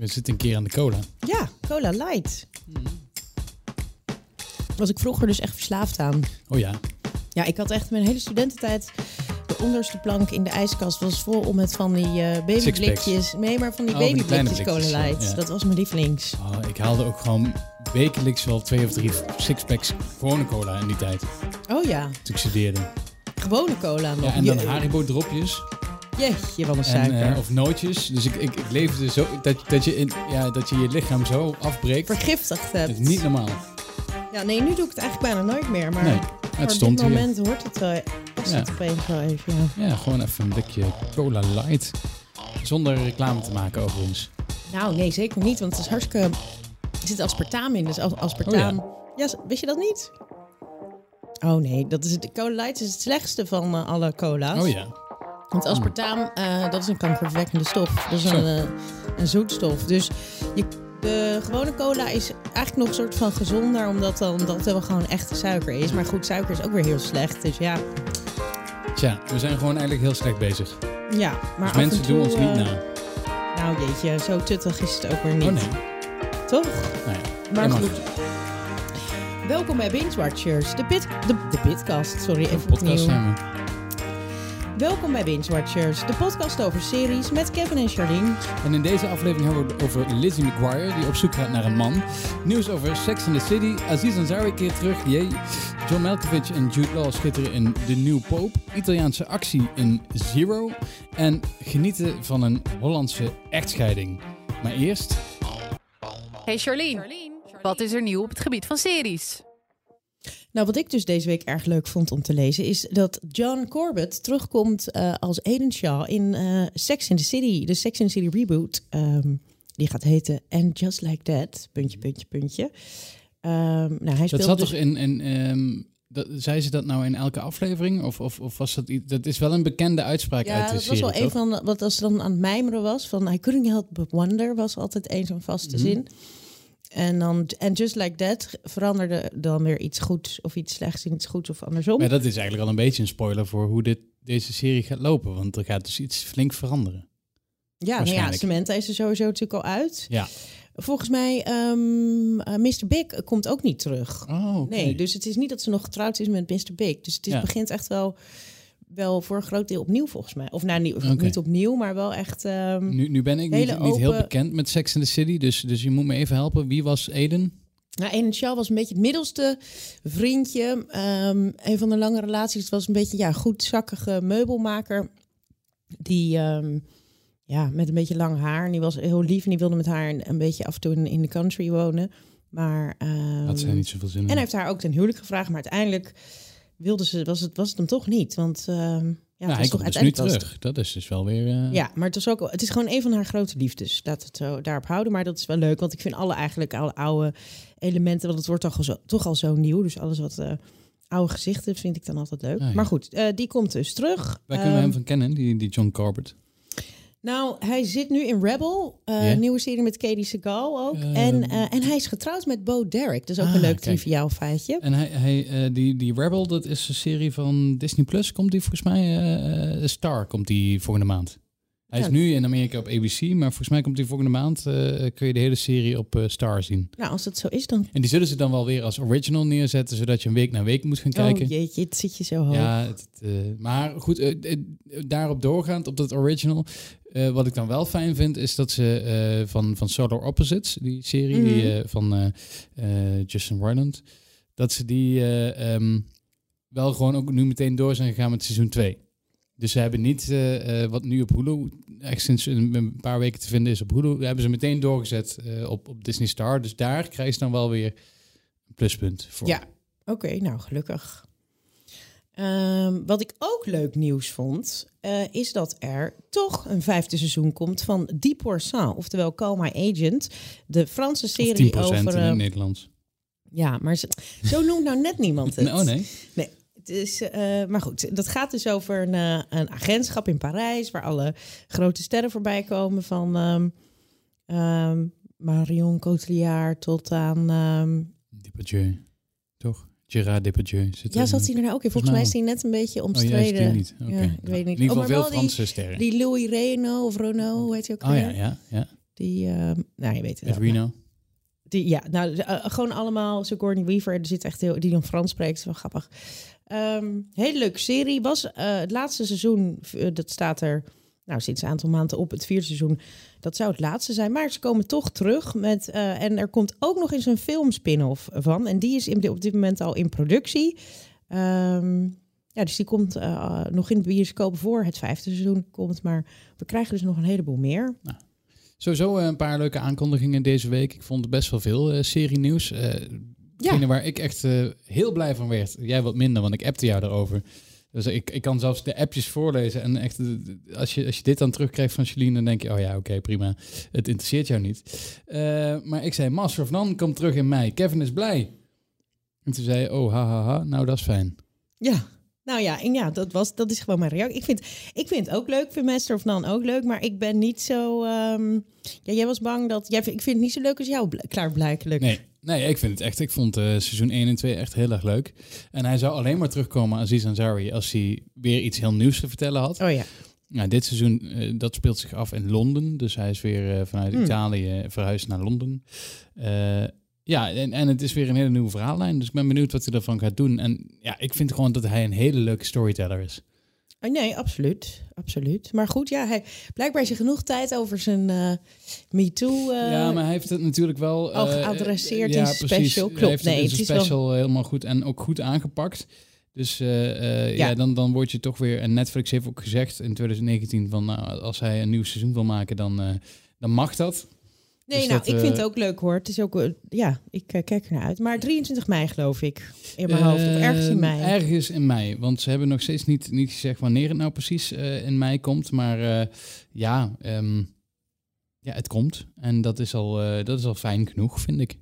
We zitten een keer aan de cola. Ja, Cola Light. Was ik vroeger dus echt verslaafd aan. Oh ja. Ja, ik had echt mijn hele studententijd... De onderste plank in de ijskast was vol met van die eh babyblikjes. Nee, maar van die Oh, babyblikjes Cola Light. ja. Dat was mijn lievelings. Oh, ik haalde ook gewoon wekelijks wel twee of drie sixpacks gewone cola in die tijd. Oh ja, Toen ik studeerde. gewone cola nog. Ja, en dan Haribo dropjes. Jeetje, wat een En, suiker. eh, of nootjes. Dus ik, ik, ik leefde zo dat, dat, je in, ja, dat je je lichaam zo afbreekt. Vergiftigd Dat hebt. is niet normaal. Ja, nee, nu doe ik het eigenlijk bijna nooit meer. Maar Nee, het dit hier. moment hoort het wel. Ja. het opeens wel even, ja. Ja, gewoon even een blikje cola light. Zonder reclame te maken overigens. Nou, nee, zeker niet. Want het is hartstikke... Er zit aspartaam in. Dus as- aspartaam... ja. z- wist je dat niet? Oh nee, dat is het, Cola Light is het slechtste van eh, alle cola's. Oh ja. Want aspartaam, eh, dat is een kankerverwekkende stof. Dat is een, eh, een zoetstof. Dus je, de gewone cola is eigenlijk nog een soort van gezonder, omdat dan dat wel gewoon echte suiker is. Maar goed, suiker is ook weer heel slecht. Dus ja, Tja, we zijn gewoon eigenlijk heel slecht bezig. ja. Maar Dus af mensen en toe, doen ons niet eh, na. Nou jeetje, zo tuttig is het ook weer niet. Oh nee. Toch? Nou ja. Maar goed. Welkom bij Binge Watchers, de, bit, de, de Bitcast. Sorry, even podcast opnieuw. zijn we. Welkom bij Binge Watchers, de podcast over series met Kevin en Charlene. En in deze aflevering hebben we het over Lizzie McGuire, die op zoek gaat naar een man. Nieuws over Sex and the City. Aziz Ansari keert terug. Jee. John Malkovich en Jude Law schitteren in The New Pope. Italiaanse actie in Zero. En genieten van een Hollandse echtscheiding. Maar eerst... Hey Charlene, wat is er nieuw op het gebied van series? Nou, wat ik dus deze week erg leuk vond om te lezen, is dat John Corbett terugkomt eh, als Aiden Shaw in eh, Sex in the City, de Sex in the City reboot. Ehm, die gaat heten And Just Like That, puntje, puntje, puntje. Ehm, nou, hij Dat zat dus... toch in... in ehm, dat, zei ze dat nou in elke aflevering? Of, of, of was dat. Dat is wel een bekende uitspraak Ja, uit de dat serie, was wel een van wat als ze dan aan het mijmeren was van I couldn't help but wonder was altijd een zo'n vaste Mhm. zin. En dan and just like that veranderde dan weer iets goeds of iets slechts in iets goeds of andersom. Maar dat is eigenlijk al een beetje een spoiler voor hoe dit, deze serie gaat lopen. Want er gaat dus iets flink veranderen. Ja, nou ja. Samantha is er sowieso natuurlijk al uit. Ja. Volgens mij, ehm eh, Mr. Big komt ook niet terug. Oh. Nee, dus het is niet dat ze nog getrouwd is met Mr. Big. Dus het is, Ja. begint echt wel, wel voor een groot deel opnieuw volgens mij. Of nou, niet, niet opnieuw, maar wel echt... ehm, Nu, nu ben ik niet, niet heel bekend met Sex in the City, dus, dus je moet me even helpen. Wie was Eden? Nou, Eden Shaw was een beetje het middelste vriendje. Ehm, een van de lange relaties was een beetje ja, goed zakkige meubelmaker. Die ehm, ja, met een beetje lang haar. En die was heel lief en die wilde met haar een, een beetje af en toe in, in de country wonen. Maar, Had zij niet zoveel zin in. En hij heeft haar ook ten huwelijk gevraagd. Maar uiteindelijk wilde ze, was, het, was het hem toch niet. Want ehm, ja, ja, het hij komt dus nu terug. Dat is dus wel weer... eh, ja, maar het, is ook, het is gewoon een van haar grote liefdes. We het zo daarop houden. Maar dat is wel leuk, want ik vind alle eigenlijk alle oude elementen, want het wordt toch al zo, toch al zo nieuw. Dus alles wat eh, oude gezichten vind ik dan altijd leuk. Ah, ja. Maar goed, eh, die komt dus terug. Waar kunnen we Ehm, hem van kennen, die, die John Corbett? Nou, hij zit nu in Rebel, eh, nieuwe serie met Katie Seagal ook. Ehm. en, eh, en hij is getrouwd met Bo Derek. Is ook Ah, een leuk kijk. triviaal feitje. En hij, hij, eh, die, die Rebel, dat is een serie van Disney Plus. Komt die volgens mij... eh, Star komt die volgende maand. Hij Ja. is nu in Amerika op ABC, maar volgens mij komt die volgende maand... eh, kun je de hele serie op eh, Star zien. Nou, als dat zo is, dan... En die zullen ze dan wel weer als original neerzetten, zodat je een week na week moet gaan kijken. Oh jeetje, het zit je zo hoog. Ja, het, eh, maar goed, daarop doorgaand op dat original. wat ik dan wel fijn vind, is dat ze van, van Solar Opposites, die serie die, Mhm. van Justin Roiland, dat ze die eh, ehm, wel gewoon ook nu meteen door zijn gegaan met seizoen 2. Dus ze hebben niet eh, eh, wat nu op Hulu, echt sinds een, paar weken te vinden is op Hulu, hebben ze meteen doorgezet eh, op, op Disney Star. Dus daar krijg je dan wel weer een pluspunt voor. Ja, oké, nou gelukkig. Ehm, wat ik ook leuk nieuws vond, is dat er toch een vijfde seizoen komt van Die Pourcent, oftewel Call My Agent, de Franse serie 10% over. in het Nederlands. ja, maar zo, zo noemt nou net niemand het. Oh nee. Nee, het is, eh, maar goed, dat gaat dus over een, eh, een agentschap in Parijs waar alle grote sterren voorbij komen van ehm, ehm, Marion Cotillard tot aan. ehm, Depardieu, toch? Gerard Depardieu. Zit ja, zat hij er nou ook in? Volgens mij is hij net een beetje Oh, omstreden. die niet. Ja, ik weet niet. In ieder Oh, geval veel die- Franse sterren. Die Louis Reno of Renault, hoe heet hij ook oh ja, weer? ja, ja. Die, nou, je weet het. Reno. Die, ja, nou, eh, gewoon allemaal. Sigourney Weaver, er zit echt heel, die dan Frans spreekt, is wel grappig. Ehm, hele leuke serie. Was eh, het laatste seizoen, eh, dat staat er nou, sinds een aantal maanden op, het vierde seizoen. Dat zou het laatste zijn, maar ze komen toch terug met. en er komt ook nog eens een film spin-off van. En die is in, op dit moment al in productie. Ehm, ja, dus die komt nog in de bioscoop voor het vijfde seizoen. Komt, maar we krijgen dus nog een heleboel meer. Sowieso eh, een paar leuke aankondigingen deze week. Ik vond best wel veel eh serie nieuws. Eh Hetgene waar ik echt heel blij van werd. Jij wat minder, want ik appte jou daarover. Dus ik, ik kan zelfs de appjes voorlezen. En echt, als je, als je dit dan terugkrijgt van Celine, dan denk je, oh ja, oké, prima. Het interesseert jou niet. Maar ik zei, Master of None komt terug in mei. Kevin is blij. En toen zei je, oh, ha, ha, ha. Nou, dat is fijn. Ja, nou ja, en ja, dat, was, dat is gewoon mijn reactie. Ik vind, ik vind het ook leuk, ik vind Master of None ook leuk, maar ik ben niet zo... ehm, ja, jij was bang dat... Jij, ik vind het niet zo leuk als jou, bl- klaarblijkelijk. Nee, nee, ik vind het echt. Ik vond eh, seizoen 1 en 2 echt heel erg leuk. En hij zou alleen maar terugkomen, Aziz Ansari, als hij weer iets heel nieuws te vertellen had. Oh ja, Nou, dit seizoen, eh, dat speelt zich af in Londen. Dus hij is weer eh, vanuit Hmm. Italië verhuisd naar Londen. Ja, en, en het is weer een hele nieuwe verhaallijn. Dus ik ben benieuwd wat hij ervan gaat doen. En ja, ik vind gewoon dat hij een hele leuke storyteller is. Oh, nee, absoluut, absoluut. Maar goed, ja, hij, blijkbaar is er genoeg tijd over zijn eh MeToo... eh, ja, maar hij heeft het natuurlijk wel... al eh, geadresseerd ja, in precies. special. Hij Klopt, nee, het wel- special helemaal goed en ook goed aangepakt. Dus ja. Ja. dan, dan word je toch weer... En Netflix heeft ook gezegd in 2019 van... Nou, als hij een nieuw seizoen wil maken, dan, dan mag dat. Nee, Dus nou, dat, ik vind eh, het ook leuk hoor. Het is ook, eh, ja, ik eh, kijk er naar uit. Maar 23 mei geloof ik, in mijn hoofd. Of ergens in Eh, mei. Ergens in mei. Want ze hebben nog steeds niet, niet gezegd wanneer het nou precies eh, in mei komt. Maar eh, ja, ehm, ja, het komt. En dat is, al, eh, dat is al fijn genoeg, vind ik.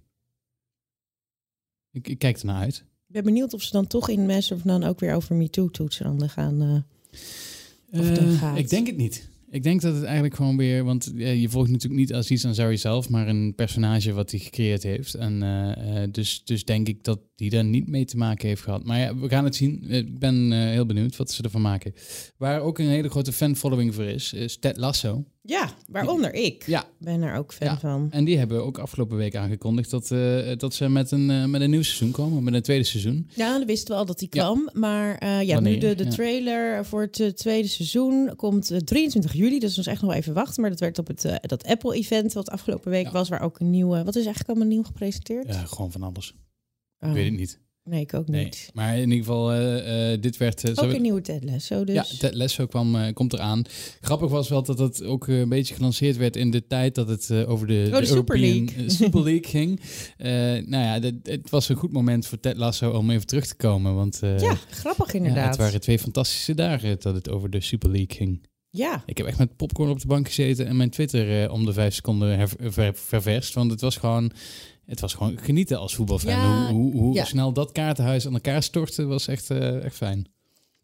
Ik, ik kijk ernaar uit. Ik ben benieuwd of ze dan toch in of None ook weer over MeToo toetsen dan gaan. eh, Of dan Eh, gaat. Ik denk het niet. Ik denk dat het eigenlijk gewoon weer... Want eh, je volgt natuurlijk niet Aziz Ansari zelf... maar een personage wat hij gecreëerd heeft. En eh, eh, dus, dus denk ik dat die daar niet mee te maken heeft gehad. Maar ja, we gaan het zien. Ik ben heel benieuwd wat ze ervan maken. Waar ook een hele grote fan-following voor is... is Ted Lasso. Ja, waaronder ik. Ja. Ben er ook fan Ja. van. En die hebben ook afgelopen week aangekondigd... dat, eh, dat ze met een, eh, met een nieuw seizoen komen. Met een tweede seizoen. Ja, dan wisten we al dat die Ja. kwam. Maar eh, ja, Wanneer? nu de, de Ja. trailer voor het tweede seizoen komt eh, 23 juli. Dus ons echt nog even wachten. Maar dat werd op het dat Apple-event wat afgelopen week was. Waar ook een nieuwe... Wat is eigenlijk allemaal nieuw gepresenteerd? Ja, gewoon van alles. Oh, Ik weet het niet. Nee, ik ook Nee. niet. Maar in ieder geval, eh, eh, dit werd... zo- Ook een nieuwe Ted Lasso dus. Ja, Ted Lasso kwam, komt eraan. Grappig was wel dat het ook een beetje gelanceerd werd in de tijd dat het over de, Oh, de Super European, League. eh, Super League ging. Nou ja, dat- het was een goed moment voor Ted Lasso om even terug te komen. Want ja, grappig ja, inderdaad. het waren twee fantastische dagen dat het over de Super League ging. Ja, Ik heb echt met popcorn op de bank gezeten en mijn Twitter om de vijf seconden ververst. Want het was gewoon... Het was gewoon genieten als voetbalfan. Ja, hoe hoe, hoe ja. snel dat kaartenhuis aan elkaar stortte, was echt, eh, echt fijn.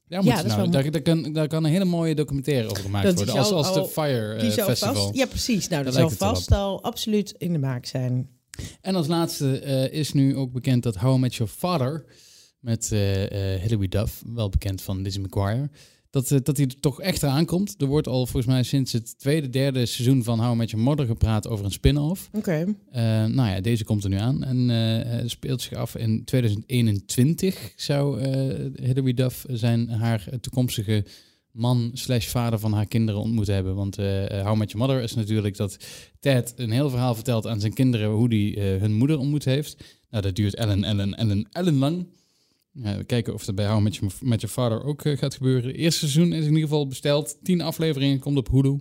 Ja, moet Ja, nou, wel daar, daar, kan, daar kan een hele mooie documentaire over gemaakt Dat worden. Als, zou als de Fire die eh, zou Festival. vast... Ja, precies. Nou, Daar dat zal wel vast al absoluut in de maak zijn. En als laatste eh, is nu ook bekend dat How I Met Your Father... met Hilary Duff, wel bekend van Lizzie McGuire... Dat, eh, dat hij er toch echt eraan komt. Er wordt al volgens mij sinds het tweede, derde seizoen van How Met Your Mother gepraat over een spin-off. Oké. Eh, nou ja, deze komt er nu aan en eh, speelt zich af in 2021. Zou eh Hilary Duff zijn haar toekomstige man slash vader van haar kinderen ontmoet hebben. Want How Met Your Mother is natuurlijk dat Ted een heel verhaal vertelt aan zijn kinderen hoe hij hun moeder ontmoet heeft. Nou, dat duurt Ellen, Ellen, Ellen, Ellen lang. Ja, we kijken of dat bij How Met Your, Met Your Father ook eh, gaat gebeuren. Het eerste seizoen is in ieder geval besteld. Tien afleveringen, komt op Hulu.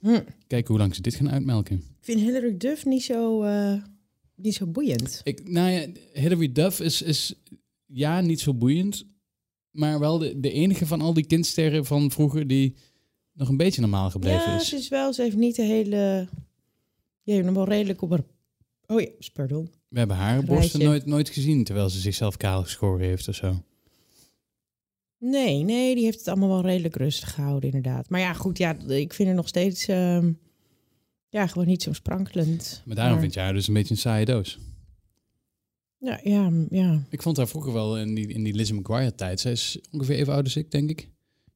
Hm. Kijken hoe lang ze dit gaan uitmelken. Ik vind Hillary Duff niet zo, eh, niet zo boeiend. Ik, nou ja, Hilary Duff is, is ja, niet zo boeiend. Maar wel de, de enige van al die kindsterren van vroeger die nog een beetje normaal gebleven ja, is. ze is wel, ze heeft niet de hele... Je heeft hem wel redelijk op haar... Oh ja, pardon. We hebben haar borsten nooit, nooit gezien, terwijl ze zichzelf kaal geschoren heeft of zo. Nee, nee, die heeft het allemaal wel redelijk rustig gehouden, inderdaad. Maar ja, goed, ja, ik vind er nog steeds... ehm, ja, gewoon niet zo sprankelend. Maar daarom vind jij haar dus een beetje een saaie doos. Ja, ja, ja. Ik vond haar vroeger wel in die, in die Lizzie McGuire tijd. Zij is ongeveer even oud als ik, denk ik.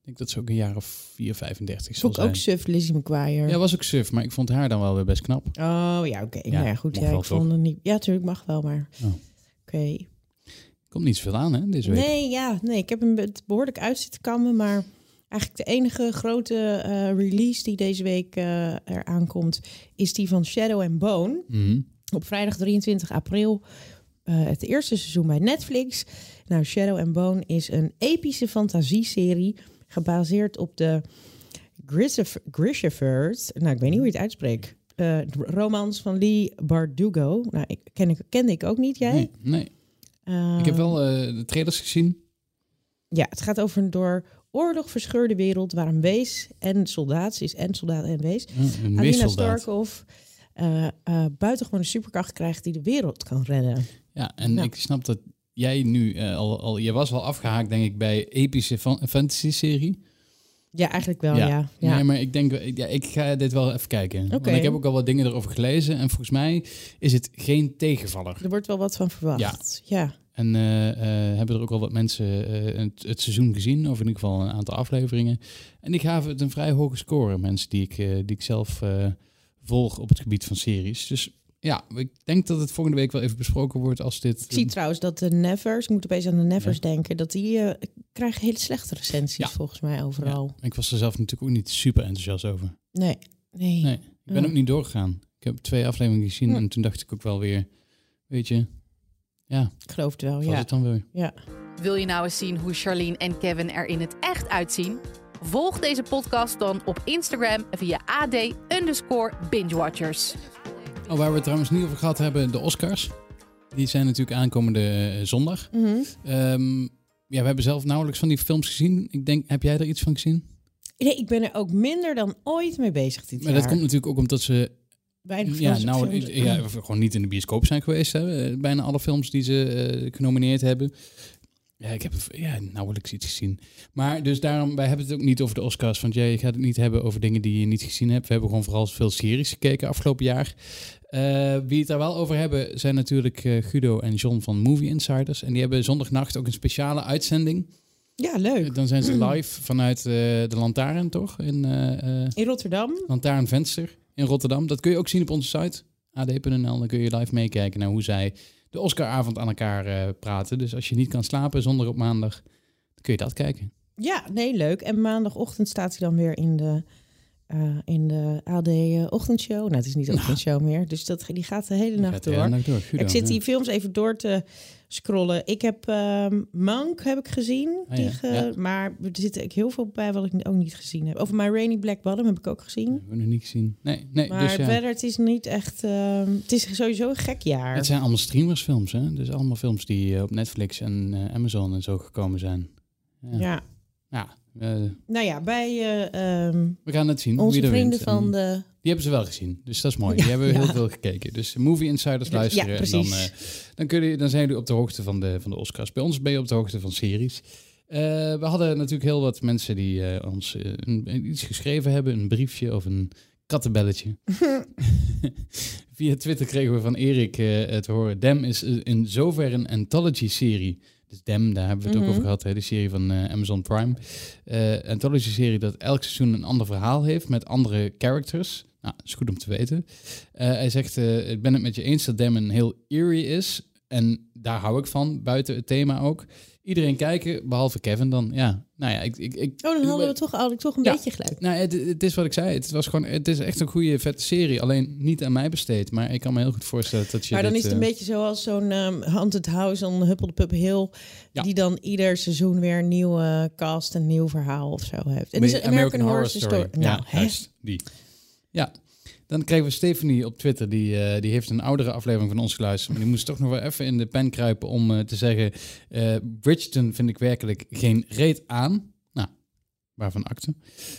Ik denk dat ze ook een jaar of 4, 35 zal zijn. ook suf, Lizzie McGuire. Ja, was ook suf, maar ik vond haar dan wel weer best knap. Oh ja, oké. Ja, nou ja, goed. mag Ja, wel, ik vond het niet. Ja, natuurlijk mag wel, maar. Oh. Oké. Komt niet zoveel aan, hè, deze week. Nee, ja, nee. Ik heb hem het behoorlijk uit zitten kammen, maar eigenlijk de enige grote eh, release die deze week eh er aankomt, is die van Shadow and Bone. Mhm. Op vrijdag 23 april. eh, het eerste seizoen bij Netflix. Nou, Shadow and Bone is een epische fantasieserie gebaseerd op de Grishaverse. Nou, ik weet niet hoe je het uitspreekt. Eh, romans van Lee Bardugo. Nou, ik ken ik, kende ik ook niet. Jij? Nee, nee. Eh, ik heb wel eh, de trailers gezien. Ja, het gaat over een door oorlog verscheurde wereld waar een wees en soldaat, is en soldaat en wees, een Alina. Starkov, uh, uh, buitengewoon een superkracht krijgt die de wereld kan redden. Ja, en Ja. ik snap dat jij nu eh, al, al... Je was wel afgehaakt, denk ik, bij epische fan- fantasy-serie. Ja, eigenlijk wel, ja. ja. Nee, maar ik denk, ja, ik ga dit wel even kijken. Oké. Want ik heb ook al wat dingen erover gelezen. En volgens mij is het geen tegenvaller. Er wordt wel wat van verwacht. Ja. En eh, eh, hebben er ook al wat mensen eh, het, het seizoen gezien, of in ieder geval een aantal afleveringen. En die gaven het een vrij hoge score, mensen die ik, eh, die ik zelf eh, volg op het gebied van series. Dus ja, ik denk dat het volgende week wel even besproken wordt als dit... Ik zie trouwens dat de Nevers, ik moet opeens aan de Nevers Ja. denken, dat die eh, krijgen hele slechte recensies Ja. volgens mij overal. Ik was er zelf natuurlijk ook niet super enthousiast over. Nee, nee. Nee, ik ben ook niet doorgegaan. Ik heb twee afleveringen gezien en toen dacht ik ook wel weer, weet je, ja, Ik geloof het wel, was ja. het dan weer. ja. Wil je nou eens zien hoe Charlene en Kevin er in het echt uitzien? Volg deze podcast dan op Instagram via AD underscore bingewatchers. Oh, waar we het trouwens niet over gehad hebben, de Oscars. Die zijn natuurlijk aankomende eh, zondag. Mhm. Ehm, ja, we hebben zelf nauwelijks van die films gezien. Ik denk, heb jij er iets van gezien? Nee, ik ben er ook minder dan ooit mee bezig dit Maar jaar. dat komt natuurlijk ook omdat ze Weinig ja, nou, films. ja, gewoon niet in de bioscoop zijn geweest. Hè. Eh, Bijna alle films die ze eh, genomineerd hebben. Ja, ik heb ja, nauwelijks iets gezien. Maar dus daarom, wij hebben het ook niet over de Oscars. Want jij gaat het niet hebben over dingen die je niet gezien hebt. We hebben gewoon vooral veel series gekeken afgelopen jaar. Eh, wie het daar wel over hebben, zijn natuurlijk eh, Guido en John van Movie Insiders. En die hebben zondagnacht ook een speciale uitzending. Ja, leuk. Dan zijn ze live vanuit eh, de Lantaarn, toch? In eh eh In Rotterdam. Lantaarnvenster in Rotterdam. Dat kun je ook zien op onze site, ad.nl. Dan kun je live meekijken naar hoe zij de Oscaravond aan elkaar eh, praten. Dus als je niet kan slapen zonder op maandag, dan kun je dat kijken. Ja, nee, leuk. En maandagochtend staat hij dan weer in de, eh, in de AD eh, ochtendshow. Nou, het is niet de ochtendshow meer. Dus dat, die gaat de hele nacht door. hele nacht door. Guido, ik zit ja. die films even door te scrollen. Ik heb ehm Monk heb ik gezien. Ah, die ja, ge- ja. Maar er zit ook heel veel bij wat ik ook niet gezien heb. Over My Rainy Black Bottom heb ik ook gezien. Hebben we nog niet gezien. Nee, nee Maar dus ja. verder, het is niet echt... ehm, het is sowieso een gek jaar. Het zijn allemaal streamersfilms, hè? Dus allemaal films die eh, op Netflix en Amazon en zo gekomen zijn. Ja. Ja. Eh, Nou ja, bij eh, ehm, we gaan het zien. onze wie vrienden wint. van En de... Die hebben ze wel gezien, dus dat is mooi. Ja, die hebben ja. heel veel gekeken. Dus Movie Insiders Ja, luisteren. en dan, eh, dan, kun je, dan zijn jullie op de hoogte van de, van de Oscars. Bij ons ben je op de hoogte van series. We hadden natuurlijk heel wat mensen die ons een- iets geschreven hebben. Een briefje of een kattenbelletje. Via Twitter kregen we van Erik te horen. Dem is in zover een anthology-serie. Dus Dem, daar hebben we het Mhm. ook over gehad. Hè, de serie van eh, Amazon Prime. Eh anthology-serie dat elk seizoen een ander verhaal heeft met andere characters. Nou, dat is goed om te weten. Eh, hij zegt, ik ben het met je eens dat Dem een heel eerie is. En daar hou ik van, buiten het thema ook. Iedereen kijken, behalve Kevin dan. Ja, nou ja, ik... ik, ik Oh, dan hadden we toch, had ik toch een Ja. beetje gelijk. nou, het, het is wat ik zei. Het, was gewoon, het is echt een goede, vette serie. Alleen niet aan mij besteed. Maar ik kan me heel goed voorstellen dat je Maar dan dit, is het een eh, beetje zoals zo'n um, Haunted House on Huppel Pup Hill. Ja. Die dan ieder seizoen weer een nieuwe cast, een nieuw verhaal of zo heeft. En American, is het American Horror Story. Nou, ja, juist. Die. Ja. Dan kregen we Stephanie op Twitter. Die, eh, die heeft een oudere aflevering van ons geluisterd. Maar die moest toch nog wel even in de pen kruipen om eh, te zeggen... eh Bridgerton vind ik werkelijk geen reet aan. Nou, waarvan akte.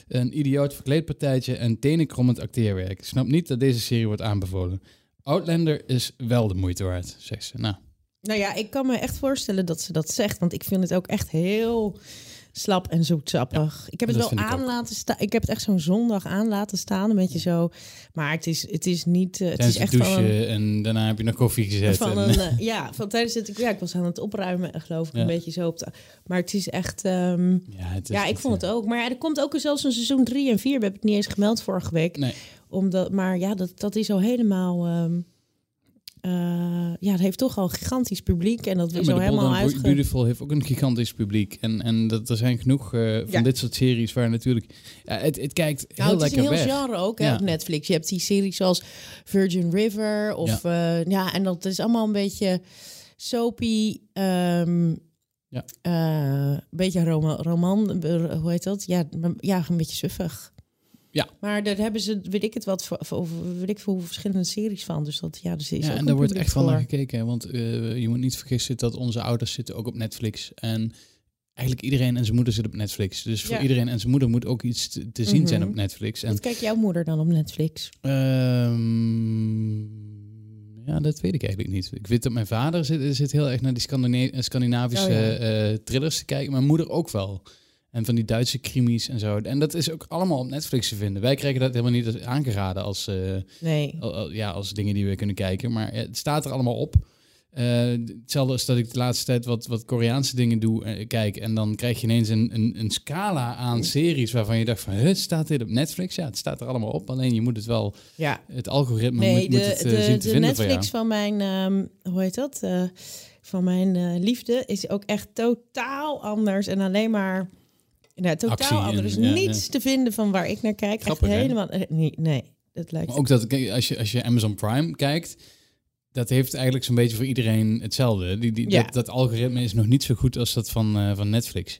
Een idioot verkleedpartijtje en tenenkrommend acteerwerk. Ik snap niet dat deze serie wordt aanbevolen. Outlander is wel de moeite waard, zegt ze. Nou, Nou ja, ik kan me echt voorstellen dat ze dat zegt. Want ik vind het ook echt heel slap en zoetsappig. ik heb het wel aan laten staan. Ik heb het echt zo'n zondag aan laten staan, een beetje zo. Maar het is, het is niet. eh, het Tijdens is echt douchen een, en daarna heb je nog koffie gezet. van en, een, eh, ja, van tijdens het. Ja, ik was aan het opruimen, eh, geloof ik, Ja. een beetje zo op de. Maar het is echt. ehm, ja, het is ja, ik vond het ook. Maar er komt ook zelfs een seizoen 3 en 4. We hebben het niet eens gemeld vorige week. Nee, Omdat, maar ja, dat, dat is al helemaal. ehm, eh, ja, het heeft toch al een gigantisch publiek. En dat Ja, is Bold helemaal uitge... Beautiful heeft ook een gigantisch publiek. En, en dat, er zijn genoeg eh, van Ja. dit soort series waar natuurlijk... Het, het kijkt heel Nou, het is lekker een heel weg. genre ook hè, op Netflix. Je hebt die series zoals Virgin River of ja, ja en dat is allemaal een beetje soapy. ehm Ja. eh, een beetje roman, roman, eh, hoe heet dat? Ja, ja, een beetje suffig. Ja. Maar daar hebben ze, weet ik het wat, voor, weet ik veel verschillende series van. Dus dat, ja, dus is Ja, ook en daar wordt echt wel naar gekeken. Want eh, je moet niet vergissen dat onze ouders zitten ook op Netflix. En eigenlijk iedereen en zijn moeder zit op Netflix. Dus voor Ja. iedereen en zijn moeder moet ook iets te, te zien zijn Mhm. op Netflix. En Wat kijkt jouw moeder dan op Netflix? Ehm, ja, dat weet ik eigenlijk niet. Ik weet dat mijn vader zit, zit heel erg naar die Scandina- Scandinavische Oh, ja. thrillers te kijken. Mijn moeder ook wel. En van die Duitse krimis en zo. En dat is ook allemaal op Netflix te vinden. Wij krijgen dat helemaal niet aangeraden als, eh, Nee. al- al- ja, als dingen die we kunnen kijken. Maar het staat er allemaal op. Eh, hetzelfde als dat ik de laatste tijd wat, wat Koreaanse dingen doe, eh, kijk. En dan krijg je ineens een, een, een scala aan series waarvan je dacht van... Huh, staat dit op Netflix? Ja, het staat er allemaal op. Alleen je moet het wel... Ja, Het algoritme Nee, moet, moet de, het eh, de, zien te de vinden Netflix van mijn, ehm, hoe heet dat? Van mijn liefde is ook echt totaal anders en alleen maar, nou, totaal Actie en- anders. ja, Niets te vinden van waar ik naar kijk. Grappig, echt helemaal, eh, nee, nee, dat lijkt. Maar ook dat, als je, als je Amazon Prime kijkt... Dat heeft eigenlijk zo'n beetje voor iedereen hetzelfde. Die, die, Ja. dat, dat algoritme is nog niet zo goed als dat van, eh, van Netflix.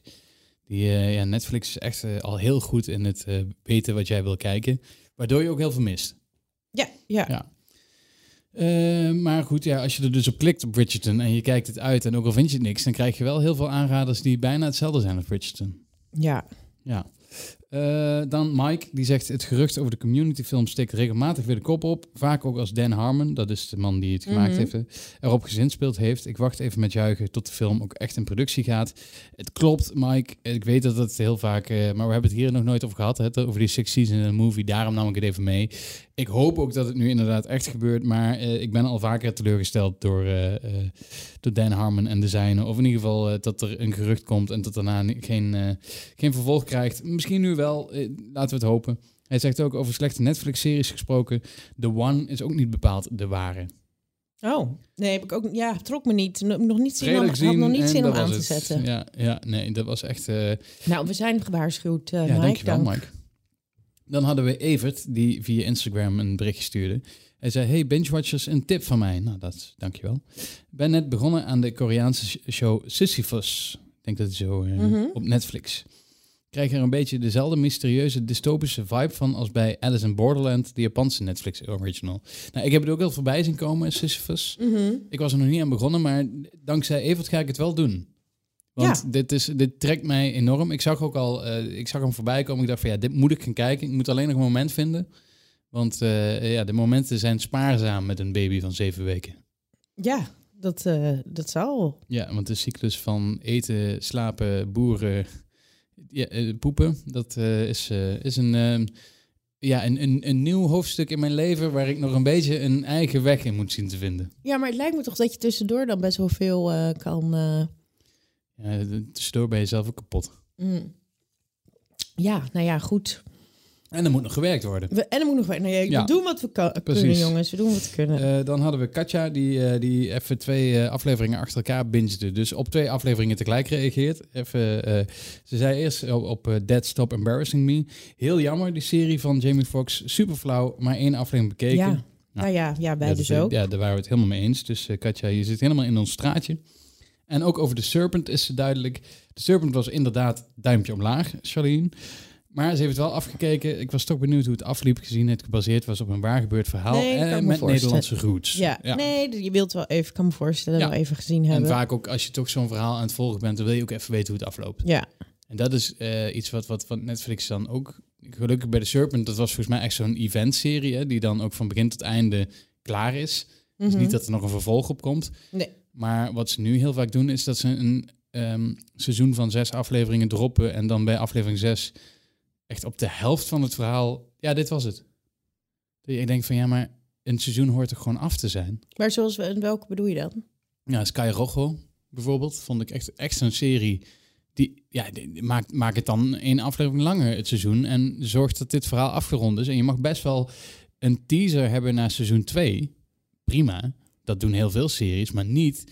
Die, eh, ja, Netflix is echt al heel goed in het weten wat jij wil kijken. Waardoor je ook heel veel mist. ja, ja, Ja. Maar goed, ja, als je er dus op klikt op Bridgerton en je kijkt het uit en ook al vind je het niks, dan krijg je wel heel veel aanraders die bijna hetzelfde zijn als Bridgerton. Ja. Ja. Eh, dan Mike, die zegt het gerucht over de community film steekt regelmatig weer de kop op. Vaak ook als Dan Harmon, dat is de man die het gemaakt Mhm. heeft, hè, erop gezinspeeld heeft. Ik wacht even met juichen tot de film ook echt in productie gaat. Het klopt, Mike. Ik weet dat het heel vaak, eh, maar we hebben het hier nog nooit over gehad, hè, over die Six Seasons in een movie. Daarom nam ik het even mee. Ik hoop ook dat het nu inderdaad echt gebeurt, maar eh, ik ben al vaker teleurgesteld door, eh, eh, door Dan Harmon en de zijnen. Of in ieder geval eh, dat er een gerucht komt en dat daarna geen, eh, geen vervolg krijgt. Misschien nu wel, eh, laten we het hopen. Hij zegt ook over slechte Netflix-series gesproken. The One is ook niet bepaald de ware. Oh, nee, heb ik ook, ja, trok me niet. Nog niet zin om, had nog niet zin om aan te zetten. Ja, ja, nee, dat was echt... eh, Nou, we zijn gewaarschuwd, eh ja, Mike. dankjewel, dank. Mike. Dan hadden we Evert, die via Instagram een berichtje stuurde. Hij zei, hey Binge-watchers, een tip van mij. Nou, dat dankjewel. Ik ben net begonnen aan de Koreaanse sh- show Sisyphus. Ik denk dat het zo Mhm. op Netflix. Krijg er een beetje dezelfde mysterieuze dystopische vibe van als bij Alice in Borderland, de Japanse Netflix original. Nou, ik heb het ook heel voorbij zien komen, Sisyphus. Mhm. Ik was er nog niet aan begonnen, maar dankzij Evert ga ik het wel doen. Want dit, is, dit trekt mij enorm. Ik zag ook al, eh, ik zag hem voorbij komen. Ik dacht van ja, dit moet ik gaan kijken. Ik moet alleen nog een moment vinden. Want eh, ja, de momenten zijn spaarzaam met een baby van zeven weken. Ja, dat, eh, dat zal. Ja, want de cyclus van eten, slapen, boeren, ja, eh, poepen, dat eh, is, eh, is een, eh, ja, een, een, een nieuw hoofdstuk in mijn leven waar ik nog een beetje een eigen weg in moet zien te vinden. Ja, maar het lijkt me toch dat je tussendoor dan best wel veel kan. eh, Ja, tussendoor ben je zelf ook kapot. mm. Ja, nou ja, goed. En er moet nog gewerkt worden. We, en dan moet nog. Nou ja, Ja. We doen wat we kunnen, Precies. jongens. We doen wat we kunnen. Eh, dan hadden we Katja, die, eh, die even twee eh, afleveringen achter elkaar bingede. Dus op twee afleveringen tegelijk reageert. Even, ze zei eerst op, op Dead Stop Embarrassing Me. Heel jammer, die serie van Jamie Foxx. Super flauw, maar één aflevering bekeken. ja. Nou ja, ja, wij Ja, dus ook. Ja, daar waren we het helemaal mee eens. Dus Katja, je zit helemaal in ons straatje. En ook over de Serpent is ze duidelijk. De Serpent was inderdaad duimpje omlaag, Charlene. Maar ze heeft het wel afgekeken. Ik was toch benieuwd hoe het afliep, gezien het gebaseerd was op een waar gebeurd verhaal. Nee, en me met. Nederlandse roots. Ja. nee, je wilt wel even, kan me voorstellen, Ja. wel even gezien En hebben. vaak ook als je toch zo'n verhaal aan het volgen bent, dan wil je ook even weten hoe het afloopt. Ja, En dat is eh, iets wat, wat, wat Netflix dan ook... Gelukkig bij The Serpent, dat was volgens mij echt zo'n eventserie, hè, die dan ook van begin tot einde klaar is. Dus Mhm. niet dat er nog een vervolg op komt. Nee. Maar wat ze nu heel vaak doen, is dat ze een ehm, seizoen van zes afleveringen droppen en dan bij aflevering zes echt op de helft van het verhaal, ja, dit was het. Ik denk van ja, maar een seizoen hoort toch gewoon af te zijn. Maar zoals we, en welke bedoel je dan? Ja, Sky Rojo bijvoorbeeld, vond ik echt, echt zo'n serie. Die, ja, die, maakt maak het dan één aflevering langer het seizoen en zorgt dat dit verhaal afgerond is. En je mag best wel een teaser hebben naar seizoen 2. Prima, dat doen heel veel series, maar niet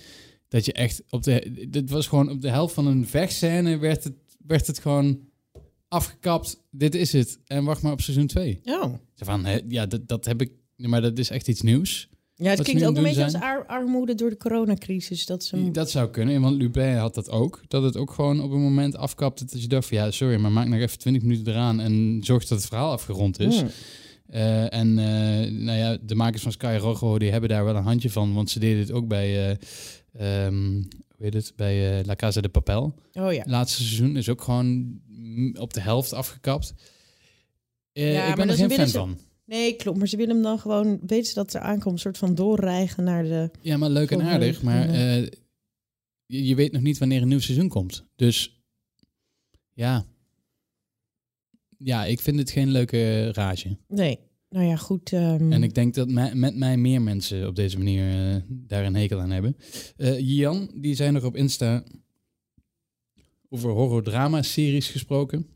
dat je echt op de... Dit was gewoon op de helft van een vechtscène werd het, werd het gewoon afgekapt. Dit is het. En wacht maar op seizoen 2. Oh. Zo Van, hè, ja, dat, dat heb ik... Maar dat is echt iets nieuws. Ja, het klinkt ook een beetje als ar- armoede door de coronacrisis. Dat ze... Dat zou kunnen, want Lubin had dat ook. Dat het ook gewoon op een moment afkapte dat je dacht van... Ja, sorry, maar maak nog even 20 minuten eraan en zorg dat het verhaal afgerond is. Hmm. Eh, en eh, nou ja, de makers van Sky Rojo, die hebben daar wel een handje van. Want ze deden het ook bij, eh, ehm, heet het, bij eh, La Casa de Papel. Oh ja. Laatste seizoen is ook gewoon op de helft afgekapt. Eh, Ja, ik ben er geen fan ze- van. Nee, klopt. Maar ze willen hem dan gewoon... Weten ze dat er aankomt, een soort van doorrijgen naar de... Ja, maar leuk en aardig. Maar eh, je, je weet nog niet wanneer een nieuw seizoen komt. Dus ja. Ja, ik vind het geen leuke rage. Nee. Nou ja, goed. ehm, En ik denk dat mij- met mij meer mensen op deze manier eh, daar een hekel aan hebben. Eh Jan, die zijn nog op Insta over horror-drama-series gesproken.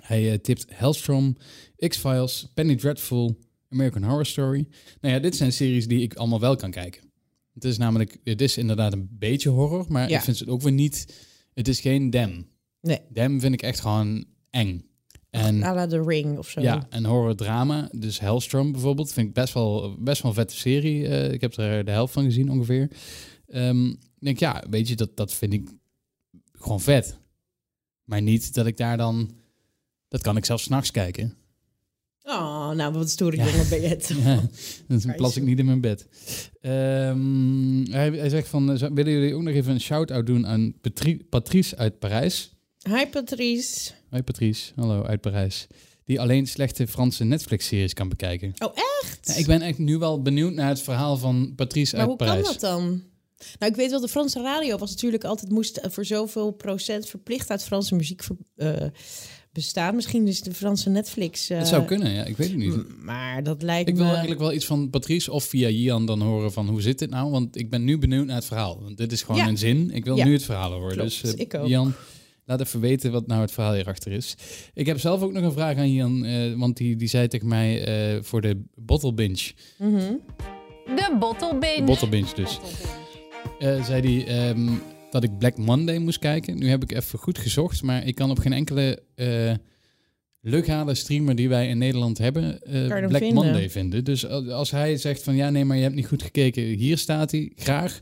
Hij eh, tipt Hellstrom, X-Files, Penny Dreadful, American Horror Story. Nou ja, dit zijn series die ik allemaal wel kan kijken. Het is namelijk, het is inderdaad een beetje horror, maar Ja. ik vind het ook weer niet, het is geen Dem. Nee. Dem vind ik echt gewoon eng. En à la The Ring of zo. ja, en horror drama. Dus Hellstrom bijvoorbeeld vind ik best wel, best wel een vette serie. Eh, ik heb er de helft van gezien ongeveer. Ik denk, ja, weet je, dat, dat vind ik gewoon vet. Maar niet dat ik daar dan... Dat kan ik zelfs s'nachts kijken. Oh, nou, wat stoer Ja. jongen ben je het. Ja, dan plas ik niet in mijn bed. Ehm, hij, hij zegt van, eh, willen jullie ook nog even een shout-out doen aan Patri- Patrice uit Parijs? Hi Patrice. Hoi Patrice, hallo uit Parijs. Die alleen slechte Franse Netflix-series kan bekijken. Oh, echt? Ja, ik ben echt nu wel benieuwd naar het verhaal van Patrice maar uit hoe Parijs. kan dat dan? Nou, ik weet wel, de Franse radio was natuurlijk altijd moest voor zoveel procent verplicht uit Franse muziek ver- eh, bestaan. Misschien is de Franse Netflix. eh, Het zou kunnen, ja, ik weet het niet. Maar dat lijkt Ik wil me. eigenlijk wel iets van Patrice of via Jian dan horen van hoe zit dit nou? Want ik ben nu benieuwd naar het verhaal. Want dit is gewoon Ja. een zin. Ik wil Ja. nu het verhaal horen. Klopt, dus eh, ik ook. Jan, laat even weten wat nou het verhaal hierachter is. Ik heb zelf ook nog een vraag aan Jan, eh, want die, die zei tegen mij eh, voor de bottle binge. Mhm. De Bottle Binge. Bottle binge dus. eh, zei hij ehm, dat ik Black Monday moest kijken. Nu heb ik even goed gezocht, maar ik kan op geen enkele legale streamer die wij in Nederland hebben hem Black vinden? Monday vinden. Dus als hij zegt van ja, nee, maar je hebt niet goed gekeken, hier staat hij, graag.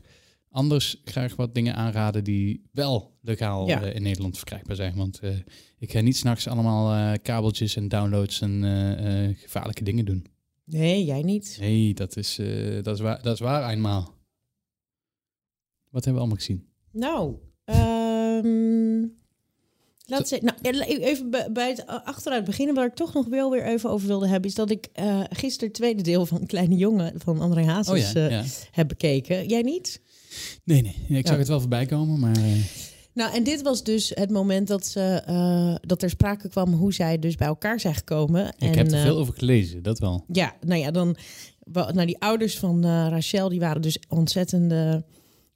Anders graag wat dingen aanraden die wel legaal Ja. eh, in Nederland verkrijgbaar zijn. Want eh, ik ga niet s'nachts allemaal eh, kabeltjes en downloads en gevaarlijke dingen doen. Nee, jij niet. Nee, dat is, dat is, waar, dat is waar eenmaal. Wat hebben we allemaal gezien? Nou, ehm laat ze, nou, even bij het achteruit beginnen. Waar ik toch nog wel weer even over wilde hebben, is dat ik gisteren het tweede deel van Kleine Jongen van André Hazes Oh ja, ja. heb bekeken. Jij niet? Nee, nee. Ik zag Ja. het wel voorbij komen, maar... eh, Nou, en dit was dus het moment dat, ze, eh, dat er sprake kwam hoe zij dus bij elkaar zijn gekomen. ik en, heb er eh, veel over gelezen, dat wel. Ja, nou ja, dan... Nou, die ouders van Rachel, die waren dus ontzettende...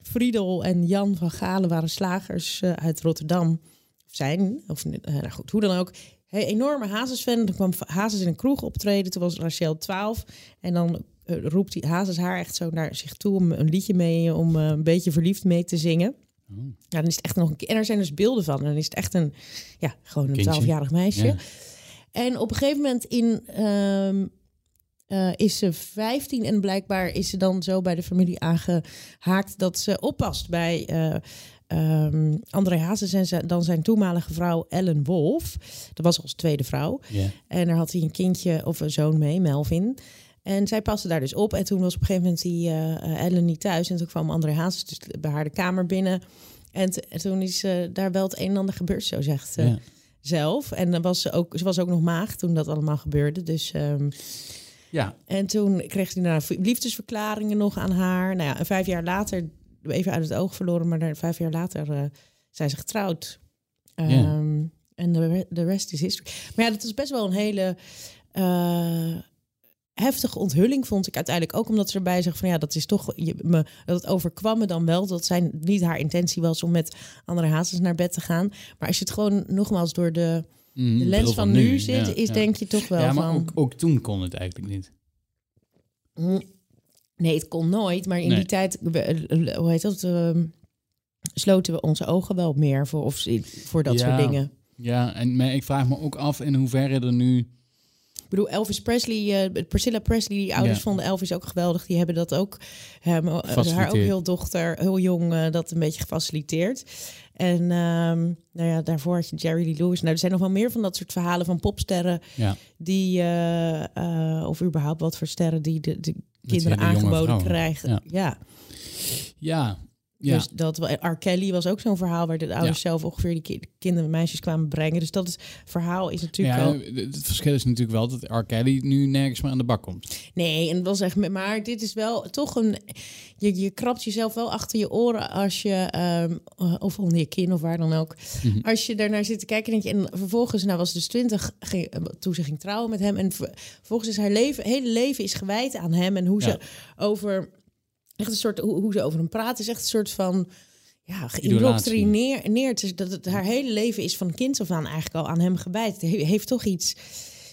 Friedel en Jan van Galen waren slagers uit Rotterdam. Of zijn, of nou goed, hoe dan ook. Hey, enorme Hazes-fan. Toen kwam Hazes in een kroeg optreden. Toen was Rachel 12. En dan roept die Hazes haar echt zo naar zich toe... om een liedje mee, om eh, een beetje verliefd mee te zingen. Oh. Ja, dan is het echt nog een keer. En er zijn dus beelden van. Dan is het echt een, ja, gewoon een. 12-jarig meisje. Ja. En op een gegeven moment in, ehm, eh, is ze 15 en blijkbaar is ze dan zo bij de familie aangehaakt dat ze oppast bij eh ehm André Hazes en zijn- dan zijn toenmalige vrouw Ellen Wolf. Dat was als tweede vrouw. En daar had hij een kindje of een zoon mee, Melvin. En zij paste daar dus op. En toen was op een gegeven moment die eh, Ellen niet thuis. En toen kwam André Hazes dus bij haar de kamer binnen. En, toen is eh, daar wel het een en ander gebeurd, zo zegt ze Ja. zelf. En dan was ze, ook, ze was ook nog maag toen dat allemaal gebeurde. Dus, ehm, ja, en toen kreeg ze daarna liefdesverklaringen nog aan haar. Nou ja, en vijf jaar later even uit het oog verloren, maar daar, vijf jaar later eh, zijn ze getrouwd. Ja. Ehm, En de, re- de rest is history. Maar ja, dat is best wel een hele heftige onthulling, vond ik uiteindelijk. Ook omdat ze erbij zeggen van ja, dat is toch, je, me, dat overkwam me dan wel. Dat zijn niet haar intentie was om met andere hazes naar bed te gaan. Maar als je het gewoon nogmaals door de, Mm, de bril lens van nu zit, ja, is ja. denk je toch wel Ja, maar van... ook, ook toen kon het eigenlijk niet. Mm, Nee, het kon nooit. Maar in Nee. die tijd, eh, hoe heet dat? ehm, sloten we onze ogen wel meer voor, of, voor dat Ja. soort dingen. Ja, en maar ik vraag me ook af in hoeverre er nu... Ik bedoel, Elvis Presley, eh, Priscilla Presley, die ouders Ja. vonden Elvis ook geweldig. Die hebben dat ook, hem, eh, haar ook heel dochter, heel jong, eh, dat een beetje gefaciliteerd. En ehm, nou ja, daarvoor had je Jerry Lee Lewis. Nou, er zijn nog wel meer van dat soort verhalen van popsterren Ja, die, eh, eh, of überhaupt wat voor sterren die de, de kinderen aangeboden krijgen. Ja. ja. ja, ja. Dus dat R. Kelly was ook zo'n verhaal waar de ouders zelf ongeveer die ki- kinderen en meisjes kwamen brengen. Dus dat is, verhaal is natuurlijk ja wel. het verschil is natuurlijk wel dat R. Kelly nu nergens meer aan de bak komt. Nee, en dat was echt. Maar dit is wel toch een. Je, je krabt jezelf wel achter je oren als je. ehm, of onder je kin of waar dan ook. Mhm. Als je daarnaar zit te kijken. Denk je, en vervolgens, nou was ze dus twintig ging, toen ze ging trouwen met hem. En ver- vervolgens is haar leven, hele leven is gewijd aan hem. En hoe Ja. ze over. Echt een soort. Hoe, hoe ze over hem praat, is echt een soort van. Ja, geïndoctrineerd. Dat het haar hele leven is van kind af aan eigenlijk al aan hem gewijd. Het he- heeft toch iets.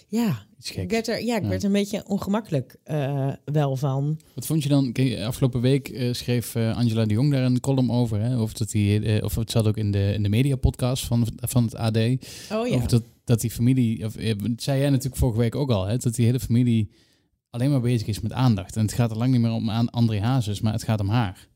Ja, Iets ik werd er, ja, ik Ja. werd er een beetje ongemakkelijk eh, wel van. Wat vond je dan? Afgelopen week eh, schreef eh, Angela de Jong daar een column over. Hè? Of, dat die, of het zat ook in de, in de mediapodcast van, van het AD. Oh ja. Of dat, dat die familie, of dat zei jij natuurlijk vorige week ook al, hè? dat die hele familie alleen maar bezig is met aandacht. En het gaat er lang niet meer om aan André Hazes, maar het gaat om haar.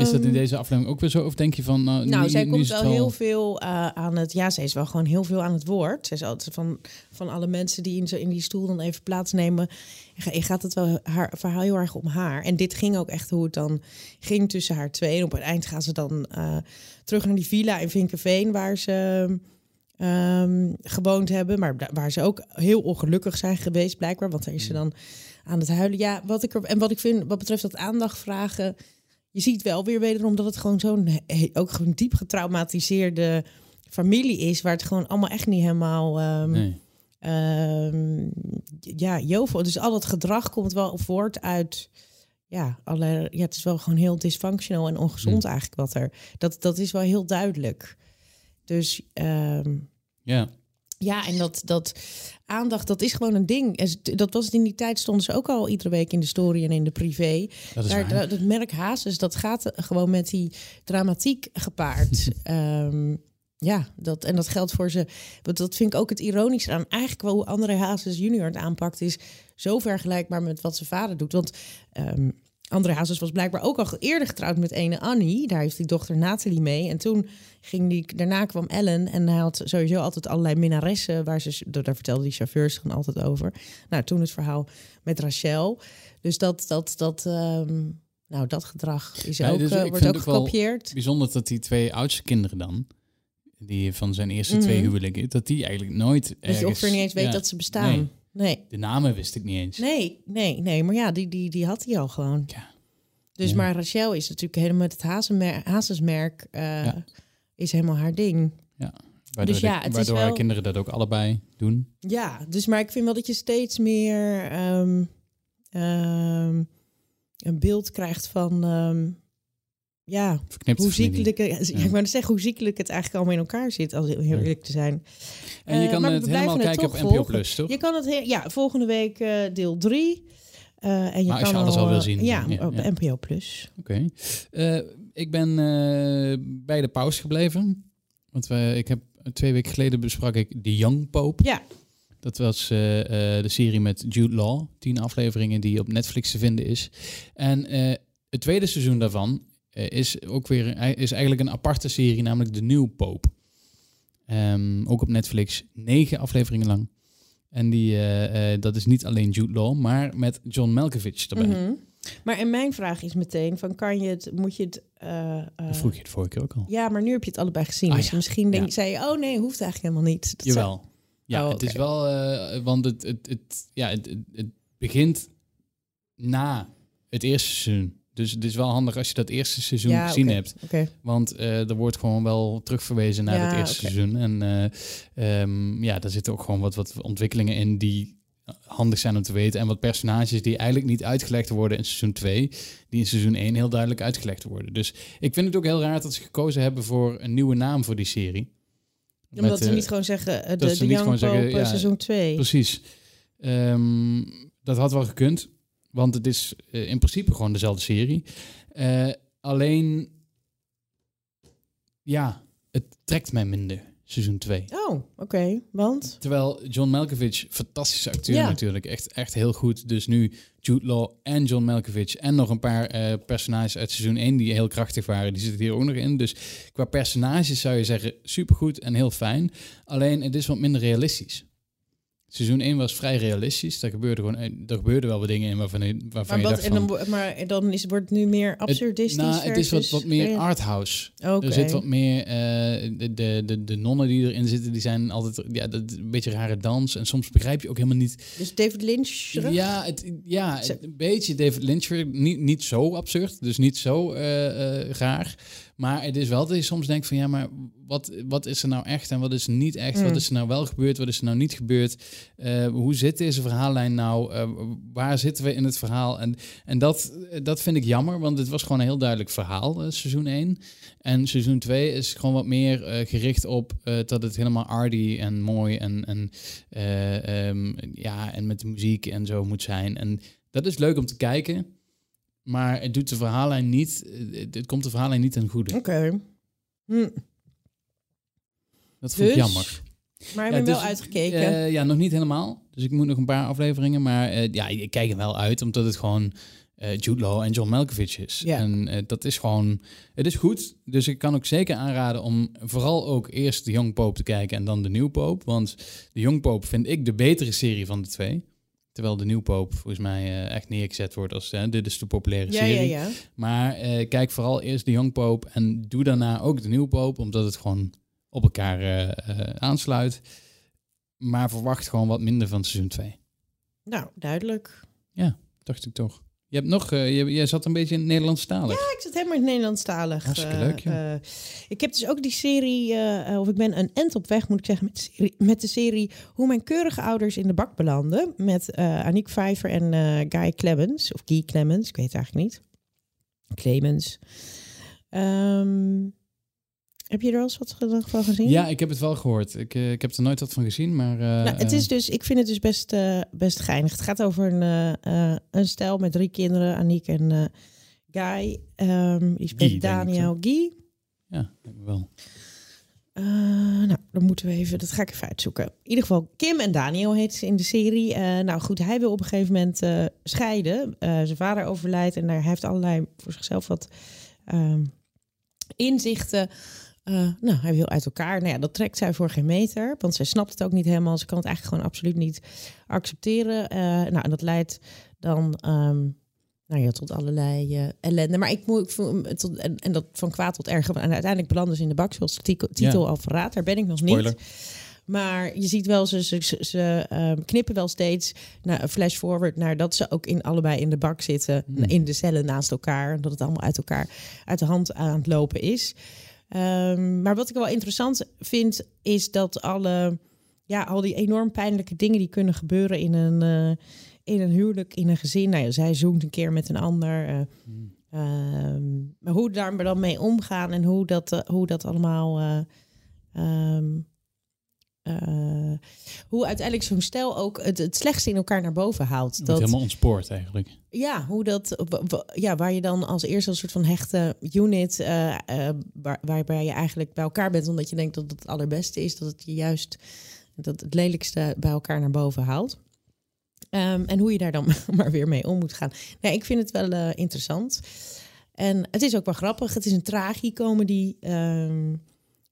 Is dat in Ehm, deze aflevering ook weer zo? Of denk je van, nou, Nou, nu, zij nu komt wel heel veel eh, aan het... Ja, zij is wel gewoon heel veel aan het woord. Zij is altijd van, van alle mensen die in, zo, in die stoel dan even plaatsnemen... ga- gaat het wel haar verhaal heel erg om haar. En dit ging ook echt hoe het dan ging tussen haar twee. En op het eind gaan ze dan eh, terug naar die villa in Vinkenveen... waar ze ehm, gewoond hebben. Maar waar ze ook heel ongelukkig zijn geweest blijkbaar. Want daar is ze dan aan het huilen. Ja, wat ik er, en wat ik vind wat betreft dat aandacht vragen... Je ziet wel weer wederom dat het gewoon zo'n ook gewoon diep getraumatiseerde familie is, waar het gewoon allemaal echt niet helemaal ehm, Nee. ehm, ja, jovel. Dus al dat gedrag komt wel voort uit ja, alle, ja, het is wel gewoon heel dysfunctional en ongezond Hm. eigenlijk wat er. Dat, dat is wel heel duidelijk. Dus ehm, Ja, ja, en dat, dat aandacht, dat is gewoon een ding. En dat was het in die tijd, stonden ze ook al iedere week in de story en in de privé. dat is Daar, dat merk Hazes, dat gaat gewoon met die dramatiek gepaard. Ehm, ja, dat, en dat geldt voor ze. Want dat vind ik ook het ironische aan. Eigenlijk wel hoe André Hazes junior het aanpakt is zo vergelijkbaar met wat zijn vader doet. Want ehm André Hazes was blijkbaar ook al eerder getrouwd met ene Annie. Daar heeft die dochter Nathalie mee. En toen ging die, daarna kwam Ellen. En hij had sowieso altijd allerlei minnaressen. Waar ze, daar vertelde die chauffeurs dan altijd over. Nou, toen het verhaal met Rachel. Dus dat, dat, dat, ehm, nou, dat gedrag is Ja, ook, dus eh, wordt ook gekopieerd. Bijzonder dat die twee oudste kinderen dan, die van zijn eerste Mhm. twee huwelijken, dat die eigenlijk nooit Dat je ergens- niet eens weet ja, dat ze bestaan. nee. Nee. De namen wist ik niet eens. Nee, nee, nee. Maar ja, die, die, die had hij al gewoon. Ja. Dus Ja. maar Rachel is natuurlijk helemaal met het hazenmer- hazesmerk. eh, Ja. Is helemaal haar ding. Waardoor, Dus ja, de- waardoor wel- haar kinderen dat ook allebei doen. Ja, dus maar ik vind wel dat je steeds meer ehm, ehm, een beeld krijgt van. ehm, ja, hoe ziekelijk, ja. ik wou zeggen hoe ziekelijk het eigenlijk allemaal in elkaar zit, als heel eerlijk te zijn. En je Eh, kan het helemaal het kijken op NPO volgen. Plus, toch? Je kan het, he- ja, volgende week eh, deel 3. en je Maar als kan je alles al wil eh, zien, Ja, ja, op. NPO Plus. Oké. Eh, ik ben eh, bij de pauze gebleven. Want we, ik heb twee weken geleden besprak ik The Young Pope. Ja, Dat was eh, eh, de serie met Jude Law. Tien afleveringen die op Netflix te vinden is. En eh, het tweede seizoen daarvan eh, is ook weer is eigenlijk een aparte serie, namelijk The New Pope. Ehm, ook op Netflix, negen afleveringen lang. En die, eh, eh, dat is niet alleen Jude Law, maar met John Malkovich erbij. mhm. Maar en mijn vraag is meteen: van kan je het, moet je het. eh, eh, vroeg je het vorige keer ook al. Ja, maar nu heb je het allebei gezien. Ah, dus ja. misschien denk, Ja. zei je, oh nee, hoeft eigenlijk helemaal niet. Dat zou- Jawel. Ja, Oh, het is wel, eh, want het, het, het, ja, het, het, het begint na het eerste seizoen. Dus het is wel handig als je dat eerste seizoen Ja, gezien hebt. Want eh, er wordt gewoon wel terugverwezen naar Ja, het eerste seizoen. En eh, ehm, ja, daar zitten ook gewoon wat, wat ontwikkelingen in die handig zijn om te weten. En wat personages die eigenlijk niet uitgelegd worden in seizoen 2, die in seizoen 1 heel duidelijk uitgelegd worden. Dus ik vind het ook heel raar dat ze gekozen hebben voor een nieuwe naam voor die serie. Omdat Met, ze eh, niet gewoon zeggen, eh, de, de Young gewoon zeggen, Pope, eh, ja, seizoen 2. Precies. Ehm, dat had wel gekund, want het is eh, in principe gewoon dezelfde serie. Eh, alleen, ja, het trekt mij minder, seizoen 2. Oh, oké. Want? Terwijl John Malkovich, fantastische acteur Ja. natuurlijk, echt, echt heel goed. Dus nu Jude Law en John Malkovich en nog een paar eh, personages uit seizoen 1 die heel krachtig waren, die zitten hier ook nog in. Dus qua personages zou je zeggen supergoed en heel fijn. Alleen het is wat minder realistisch. Seizoen 1 was vrij realistisch. Daar gebeurde gewoon, er gebeurden wel wat dingen in waarvan, je- waarvan Maar, je dacht en van... dan, wo- maar dan is, wordt het nu meer absurdistisch nou, het is wat, wat meer arthouse. Oké. Er zit wat meer, eh, de, de, de, de nonnen die erin zitten, die zijn altijd ja, dat, een beetje rare dans. En soms begrijp je ook helemaal niet. Dus David Lynch terug? Ja, het, ja het- een beetje David Lynch. Niet, niet zo absurd, dus niet zo eh, raar. Maar het is wel dat je soms denkt van ja, maar wat, wat is er nou echt en wat is er niet echt? Mm. Wat is er nou wel gebeurd? Wat is er nou niet gebeurd? Eh, hoe zit deze verhaallijn nou? Eh, waar zitten we in het verhaal? En, en dat, dat vind ik jammer, want het was gewoon een heel duidelijk verhaal, eh, seizoen 1. En seizoen 2 is gewoon wat meer gericht op dat het helemaal arty en mooi en, en, eh, ehm, ja, en met de muziek en zo moet zijn. En dat is leuk om te kijken, maar het doet de verhaallijn niet, het, het komt de verhaallijn niet ten goede. Oké. Hm. Dat vond ik Dus? jammer. Maar heb Ja, dus, wel uitgekeken? eh, ja, nog niet helemaal. Dus ik moet nog een paar afleveringen. Maar eh, ja, ik kijk er wel uit, omdat het gewoon eh Jude Law en John Malkovich is. Ja. En dat is gewoon... Het is goed. Dus ik kan ook zeker aanraden om vooral ook eerst de Young Pope te kijken en dan de Nieuw Pope. Want de Young Pope vind ik de betere serie van de twee. Terwijl de Nieuw Pope volgens mij eh, echt neergezet wordt als... eh, dit is de populaire ja, serie. ja, ja. Maar eh, kijk vooral eerst de Young Pope en doe daarna ook de Nieuw Pope, omdat het gewoon op elkaar eh, aansluit. Maar verwacht gewoon wat minder van seizoen 2. Nou, duidelijk. Dacht ik toch. Je hebt nog, eh, je, jij zat een beetje in het Nederlandstalig. Ja, ik zit helemaal in het Nederlandstalig. Hartstikke eh, leuk, joh. eh, ik heb dus ook die serie, eh, eh, of ik ben een end op weg, moet ik zeggen, met de serie, met de serie Hoe mijn keurige ouders in de bak belanden. Met eh Aniek Vijver en eh, Guy Clemens, of Guy Clemens, ik weet het eigenlijk niet. Clemens. Ehm, heb je er al eens wat van gezien? Ja, ik heb het wel gehoord. Ik, eh, ik heb er nooit wat van gezien, maar... eh, Nou, het is dus, ik vind het dus best, eh, best geinig. Het gaat over een, eh, eh, een stel met drie kinderen, Aniek en eh, Guy. Ehm, die speelt ik, Daniel Guy. Ja, denk ik wel. Eh, nou, dan moeten we even, dat ga ik even uitzoeken. In ieder geval, Kim en Daniel heet ze in de serie. Eh, nou goed, hij wil op een gegeven moment eh, scheiden. Eh, zijn vader overlijdt en hij heeft allerlei voor zichzelf wat ehm, inzichten. Eh, nou, hij wil uit elkaar. Nou ja, dat trekt zij voor geen meter, want zij snapt het ook niet helemaal. Ze kan het eigenlijk gewoon absoluut niet accepteren. Eh, nou, en dat leidt dan ehm, nou ja, tot allerlei eh, ellende. Maar ik moet, ik tot, en, en dat van kwaad tot erger. En uiteindelijk belanden ze in de bak, zoals de titel, Ja. al verraadt. Daar ben ik nog Spoiler. niet. Maar je ziet wel, ze, ze, ze, ze, ehm, knippen wel steeds naar een flash forward naar dat ze ook in allebei in de bak zitten, Hmm. in de cellen naast elkaar. Dat het allemaal uit elkaar uit de hand aan het lopen is. Ehm, maar wat ik wel interessant vind, is dat alle, ja, al die enorm pijnlijke dingen die kunnen gebeuren in een, eh, in een huwelijk, in een gezin. Nou ja, zij zoent een keer met een ander. eh. Ehm, maar hoe daar dan mee omgaan en hoe dat, eh, hoe dat allemaal. eh, eh, hoe uiteindelijk zo'n stel ook het, het slechtste in elkaar naar boven haalt. Dat Dat, helemaal ontspoort eigenlijk. ja, hoe dat, ja, waar je dan als eerste een soort van hechte unit, eh, eh, waar, waarbij je eigenlijk bij elkaar bent, omdat je denkt dat het het allerbeste is, dat het je juist dat het lelijkste bij elkaar naar boven haalt. Ehm, en hoe je daar dan maar weer mee om moet gaan. Nou, ik vind het wel interessant. En het is ook wel grappig. Het is een tragicomedy. Ehm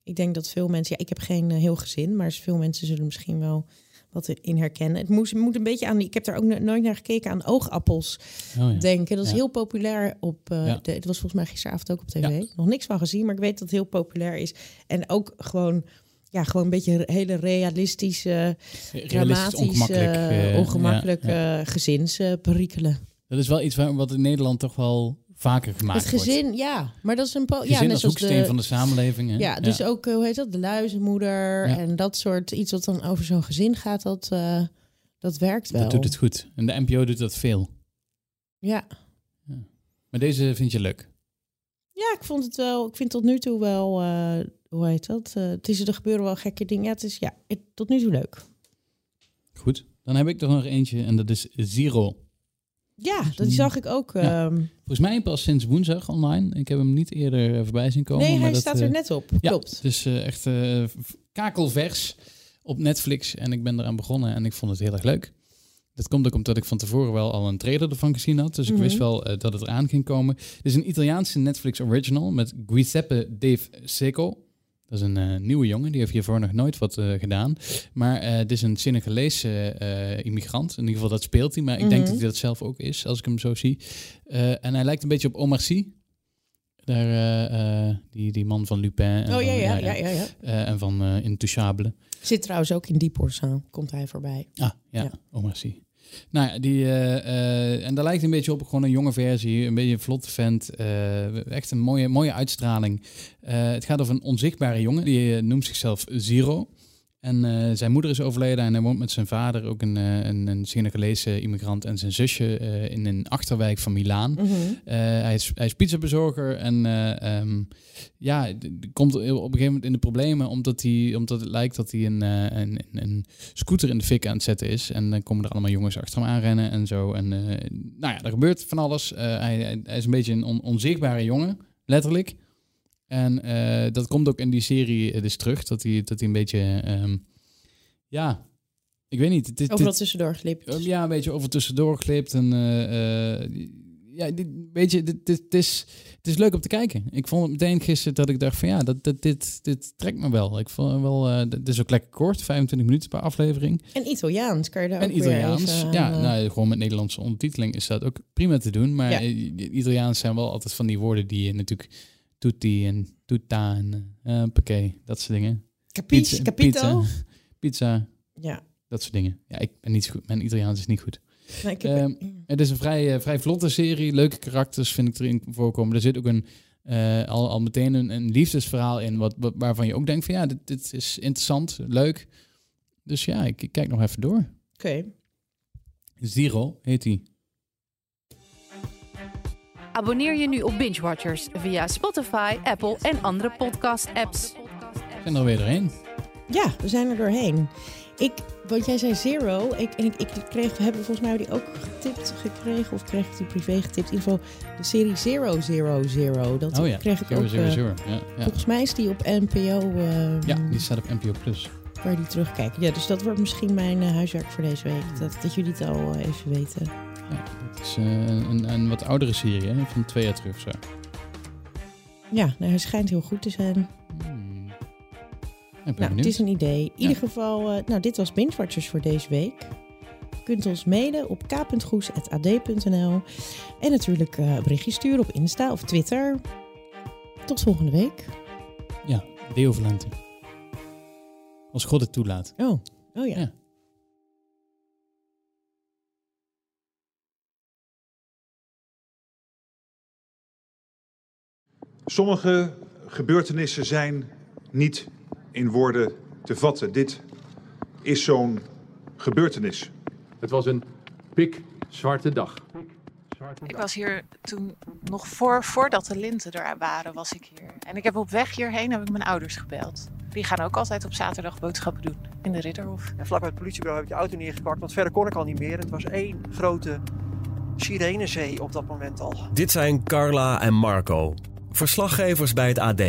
ik denk dat veel mensen... Ja, ik heb geen eh, heel gezin, maar veel mensen zullen misschien wel wat in herkennen. Het moest, moet een beetje aan... Ik heb daar ook no- nooit naar gekeken aan oogappels Oh, ja. denken. Dat is Ja. heel populair op. Ja. de, het was volgens mij gisteravond ook op tv. Nog niks van gezien, maar ik weet dat het heel populair is. En ook gewoon, ja, gewoon een beetje hele realistische, Realistisch dramatische, ongemakkelijk. ongemakkelijk, ja, ja. gezinsperikelen. Dat is wel iets waar, wat in Nederland toch wel vaker gemaakt Het gezin, ja. Maar dat is een... wordt. Ja, Gezin net als hoeksteen de, van de samenleving. Hè? Ja, dus ook, eh, hoe heet dat? De luizenmoeder Ja. en dat soort... Iets wat dan over zo'n gezin gaat, dat, eh, dat werkt wel. Dat doet het goed. En de NPO doet dat veel. Ja. Maar deze vind je leuk. ja, ik vond het wel... Ik vind tot nu toe wel... eh, hoe heet dat? Het is, er gebeuren wel gekke dingen. Ja, het is ja, het- tot nu toe leuk. Goed. Dan heb ik er nog eentje en dat is Zero. Ja, dat zag ik ook. Ja. ehm, Volgens mij pas sinds woensdag online. Ik heb hem niet eerder eh, voorbij zien komen. nee, maar hij dat, staat eh, er net op. Ja, Klopt. dus eh, echt eh, kakelvers op Netflix. En ik ben eraan begonnen en ik vond het heel erg leuk. Dat komt ook omdat ik van tevoren wel al een trailer ervan gezien had. Dus ik Mhm. wist wel eh, dat het eraan ging komen. Het is een Italiaanse Netflix original met Giuseppe Dave Seco. Dat is een eh, nieuwe jongen, die heeft hiervoor nog nooit wat eh, gedaan. Maar eh het is een Senegalese eh, immigrant. In ieder geval, dat speelt hij. Maar ik denk Mhm. dat hij dat zelf ook is, als ik hem zo zie. Eh, en hij lijkt een beetje op Omar Sy. Daar, eh, eh, die, die man van Lupin. En Oh van- ja, ja, ja, ja, ja. eh, en van eh Intouchable. Zit trouwens ook in Diep Orzaan. Komt hij voorbij. Ah, ja, Ja. Omar Sy. Nou ja, die, eh, eh, en daar lijkt een beetje op gewoon een jonge versie, een beetje een vlotte vent. eh, echt een mooie, mooie uitstraling. Het gaat over een onzichtbare jongen, die noemt zichzelf Zero. En eh, zijn moeder is overleden en hij woont met zijn vader, ook een, eh, een, een Senegalese immigrant, en zijn zusje eh, in een achterwijk van Milaan. Mhm. Hij, is, hij is pizzabezorger en eh, ehm, ja, komt op een gegeven moment in de problemen omdat, hij, omdat het lijkt dat hij een, een, een, scooter in de fik aan het zetten is. En dan komen er allemaal jongens achter hem aanrennen en zo. En nou ja, er gebeurt van alles. Hij, hij- hij is een beetje een on- onzichtbare jongen, letterlijk. En eh, dat komt ook in die serie eh, dus terug, dat hij, dat hij een beetje, ehm, ja, ik weet niet. Is- Overal dit- tussendoor glipt. Uh, Ja, een beetje over tussendoor geklipt. En eh, ja, dit, weet je, dit, dit, het, is, het is leuk om te kijken. Ik vond het meteen gisteren dat ik dacht van ja, dat, dat, dit, dit trekt me wel. Ik vond wel, eh, dit is ook lekker kort, 25 minuten per aflevering. En Italiaans kan je daar en ook Italiaans, even, ja, nou, gewoon met Nederlandse ondertiteling is dat ook prima te doen. Maar Ja. Italiaans zijn wel altijd van die woorden die je natuurlijk tutti en tutta en pakket, dat soort dingen. Capiz, capito. pizza, pizza, Ja. dat soort dingen. Ja, ik ben niet zo goed. Mijn Italiaans is niet goed. Nee, ik Ehm, Het is een vrij, eh, vrij vlotte serie. Leuke karakters vind ik erin voorkomen. Er zit ook een, eh, al, al meteen een, een liefdesverhaal in... Wat, wat- waarvan je ook denkt van ja, dit, dit is interessant, leuk. Dus ja, ik, ik kijk nog even door. Oké. Zero heet hij. Abonneer je nu op Binge Watchers via Spotify, Apple en andere podcast-apps. Ik ben er weer doorheen. Ja, we zijn er doorheen. Ik, want jij zei Zero. Ik, en ik, ik kreeg, we hebben volgens mij die ook getipt gekregen. Of kreeg ik die privé getipt. In ieder geval de serie Zero Zero Zero. Dat Oh ja, kreeg ik zero, ook. zero, eh, zero. Ja, ja. Volgens mij is die op NPO. eh, ja, die staat op NPO+. Plus. Kan je die terugkijken. Ja, dus dat wordt misschien mijn eh, huiswerk voor deze week. Dat, dat jullie het al eh, even weten. Ja, dat is eh, een, een wat oudere serie, hè, van twee jaar terug zo. Ja, nou, hij schijnt heel goed te zijn. Hmm. Ik ben Nou, het is een idee. In Ja. ieder geval, nou, dit was Binge voor deze week. Je kunt ons mailen op k.goes.ad.nl en natuurlijk eh, een berichtje sturen op Insta of Twitter. Tot volgende week. Ja, Deo Valente. Als God het toelaat. Oh, oh ja. Ja. Sommige gebeurtenissen zijn niet in woorden te vatten. Dit is zo'n gebeurtenis. Het was een pikzwarte dag. Ik was hier toen nog voor, voordat de linten er waren, was ik hier. En ik heb op weg hierheen heb ik mijn ouders gebeld. Die gaan ook altijd op zaterdag boodschappen doen in de Ridderhof. En vlak bij het politiebureau heb ik de auto neergepakt, want verder kon ik al niet meer. Het was één grote sirenezee op dat moment al. Dit zijn Carla en Marco, verslaggevers bij het AD.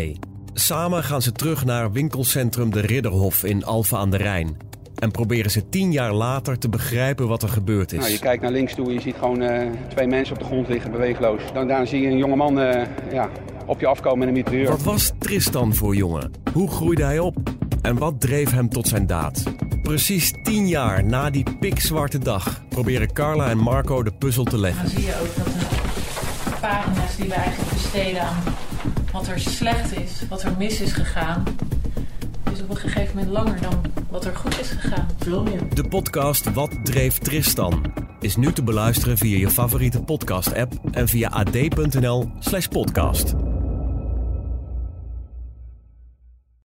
Samen gaan ze terug naar winkelcentrum De Ridderhof in Alphen aan de Rijn. En proberen ze tien jaar later te begrijpen wat er gebeurd is. Nou, je kijkt naar links toe en je ziet gewoon eh, twee mensen op de grond liggen, beweegloos. Dan, daarna zie je een jonge man eh, ja, op je afkomen met een mitrailleur. Wat was Tristan voor jongen? Hoe groeide hij op? En wat dreef hem tot zijn daad? Precies tien jaar na die pikzwarte dag proberen Carla en Marco de puzzel te leggen. Dan zie je ook dat de pagina's die we eigenlijk besteden aan wat er slecht is, wat er mis is gegaan, is op een gegeven moment langer dan wat er goed is gegaan. Veel meer. De podcast Wat dreef Tristan? is nu te beluisteren via je favoriete podcast-app en via ad.nl/podcast.